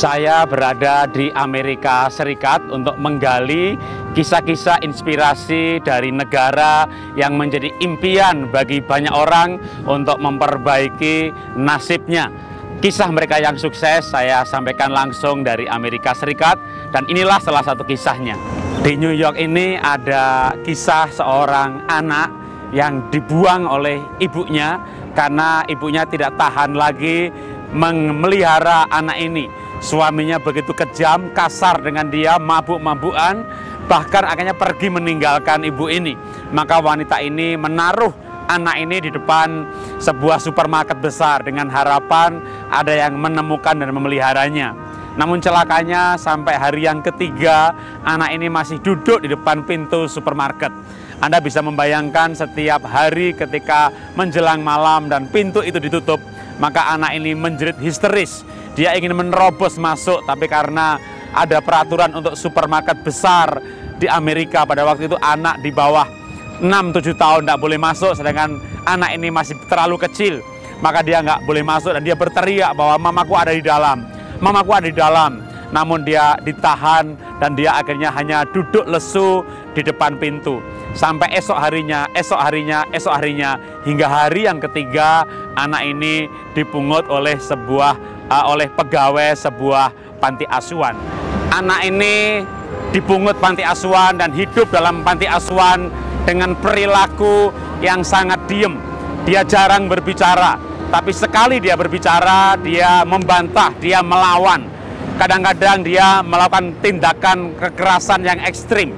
Saya berada di Amerika Serikat untuk menggali kisah-kisah inspirasi dari negara yang menjadi impian bagi banyak orang untuk memperbaiki nasibnya. Kisah mereka yang sukses saya sampaikan langsung dari Amerika Serikat dan inilah salah satu kisahnya. Di New York ini ada kisah seorang anak yang dibuang oleh ibunya karena ibunya tidak tahan lagi memelihara anak ini Suaminya begitu kejam, kasar dengan dia, mabuk-mabukan, bahkan akhirnya pergi meninggalkan ibu ini. Maka wanita ini menaruh anak ini di depan sebuah supermarket besar dengan harapan ada yang menemukan dan memeliharanya. Namun celakanya sampai hari yang ketiga anak ini masih duduk di depan pintu supermarket. Anda bisa membayangkan setiap hari ketika menjelang malam dan pintu itu ditutup, maka anak ini menjerit histeris dia ingin menerobos masuk, tapi karena ada peraturan untuk supermarket besar di Amerika pada waktu itu anak di bawah 6-7 tahun tidak boleh masuk, sedangkan anak ini masih terlalu kecil. Maka dia nggak boleh masuk dan dia berteriak bahwa mamaku ada di dalam, mamaku ada di dalam. Namun dia ditahan dan dia akhirnya hanya duduk lesu di depan pintu. Sampai esok harinya, esok harinya, esok harinya, hingga hari yang ketiga anak ini dipungut oleh sebuah uh, oleh pegawai sebuah panti asuhan. Anak ini dipungut panti asuhan dan hidup dalam panti asuhan dengan perilaku yang sangat diem. Dia jarang berbicara, tapi sekali dia berbicara, dia membantah, dia melawan. Kadang-kadang dia melakukan tindakan kekerasan yang ekstrim.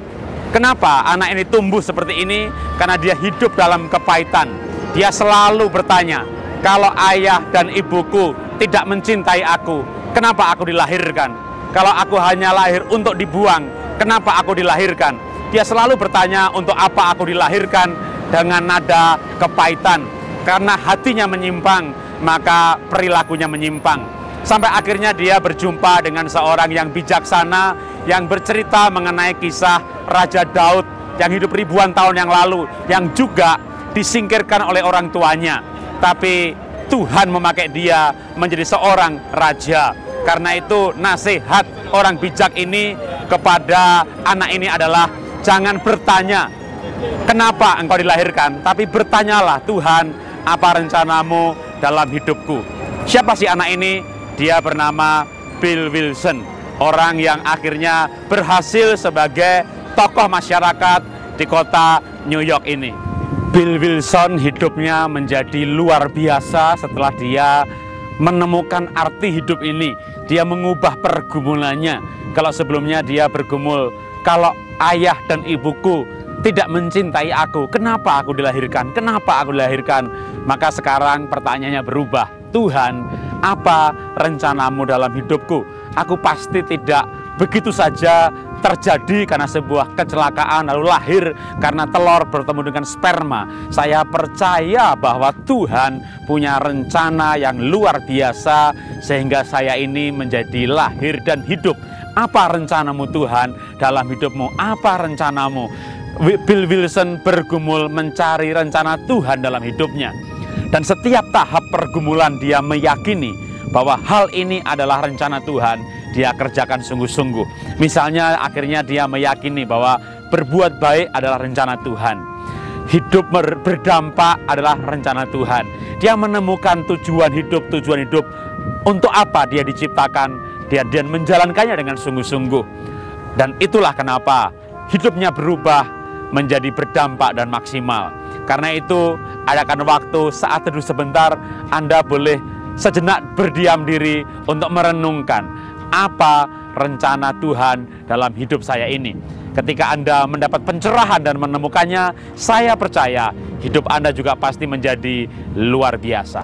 Kenapa anak ini tumbuh seperti ini? Karena dia hidup dalam kepahitan. Dia selalu bertanya, kalau ayah dan ibuku tidak mencintai aku, kenapa aku dilahirkan? Kalau aku hanya lahir untuk dibuang, kenapa aku dilahirkan? Dia selalu bertanya untuk apa aku dilahirkan dengan nada kepahitan. Karena hatinya menyimpang, maka perilakunya menyimpang. Sampai akhirnya dia berjumpa dengan seorang yang bijaksana yang bercerita mengenai kisah Raja Daud yang hidup ribuan tahun yang lalu yang juga disingkirkan oleh orang tuanya. Tapi Tuhan memakai dia menjadi seorang raja. Karena itu nasihat orang bijak ini kepada anak ini adalah jangan bertanya kenapa engkau dilahirkan, tapi bertanyalah Tuhan apa rencanamu dalam hidupku. Siapa sih anak ini? Dia bernama Bill Wilson, orang yang akhirnya berhasil sebagai tokoh masyarakat di kota New York ini. Bill Wilson hidupnya menjadi luar biasa setelah dia menemukan arti hidup ini. Dia mengubah pergumulannya. Kalau sebelumnya dia bergumul, kalau ayah dan ibuku tidak mencintai aku, kenapa aku dilahirkan? Kenapa aku dilahirkan? Maka sekarang pertanyaannya berubah. Tuhan, apa rencanamu dalam hidupku? Aku pasti tidak begitu saja terjadi karena sebuah kecelakaan lalu lahir karena telur bertemu dengan sperma. Saya percaya bahwa Tuhan punya rencana yang luar biasa sehingga saya ini menjadi lahir dan hidup. Apa rencanamu Tuhan dalam hidupmu? Apa rencanamu? Bill Wilson bergumul mencari rencana Tuhan dalam hidupnya. Dan setiap tahap pergumulan dia meyakini bahwa hal ini adalah rencana Tuhan dia kerjakan sungguh-sungguh. Misalnya akhirnya dia meyakini bahwa berbuat baik adalah rencana Tuhan. Hidup berdampak adalah rencana Tuhan. Dia menemukan tujuan hidup, tujuan hidup untuk apa dia diciptakan, dia dan menjalankannya dengan sungguh-sungguh. Dan itulah kenapa hidupnya berubah menjadi berdampak dan maksimal. Karena itu, adakan waktu saat teduh sebentar, Anda boleh sejenak berdiam diri untuk merenungkan apa rencana Tuhan dalam hidup saya ini. Ketika Anda mendapat pencerahan dan menemukannya, saya percaya hidup Anda juga pasti menjadi luar biasa.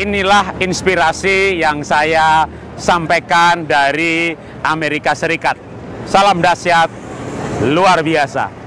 Inilah inspirasi yang saya sampaikan dari Amerika Serikat. Salam dahsyat, luar biasa.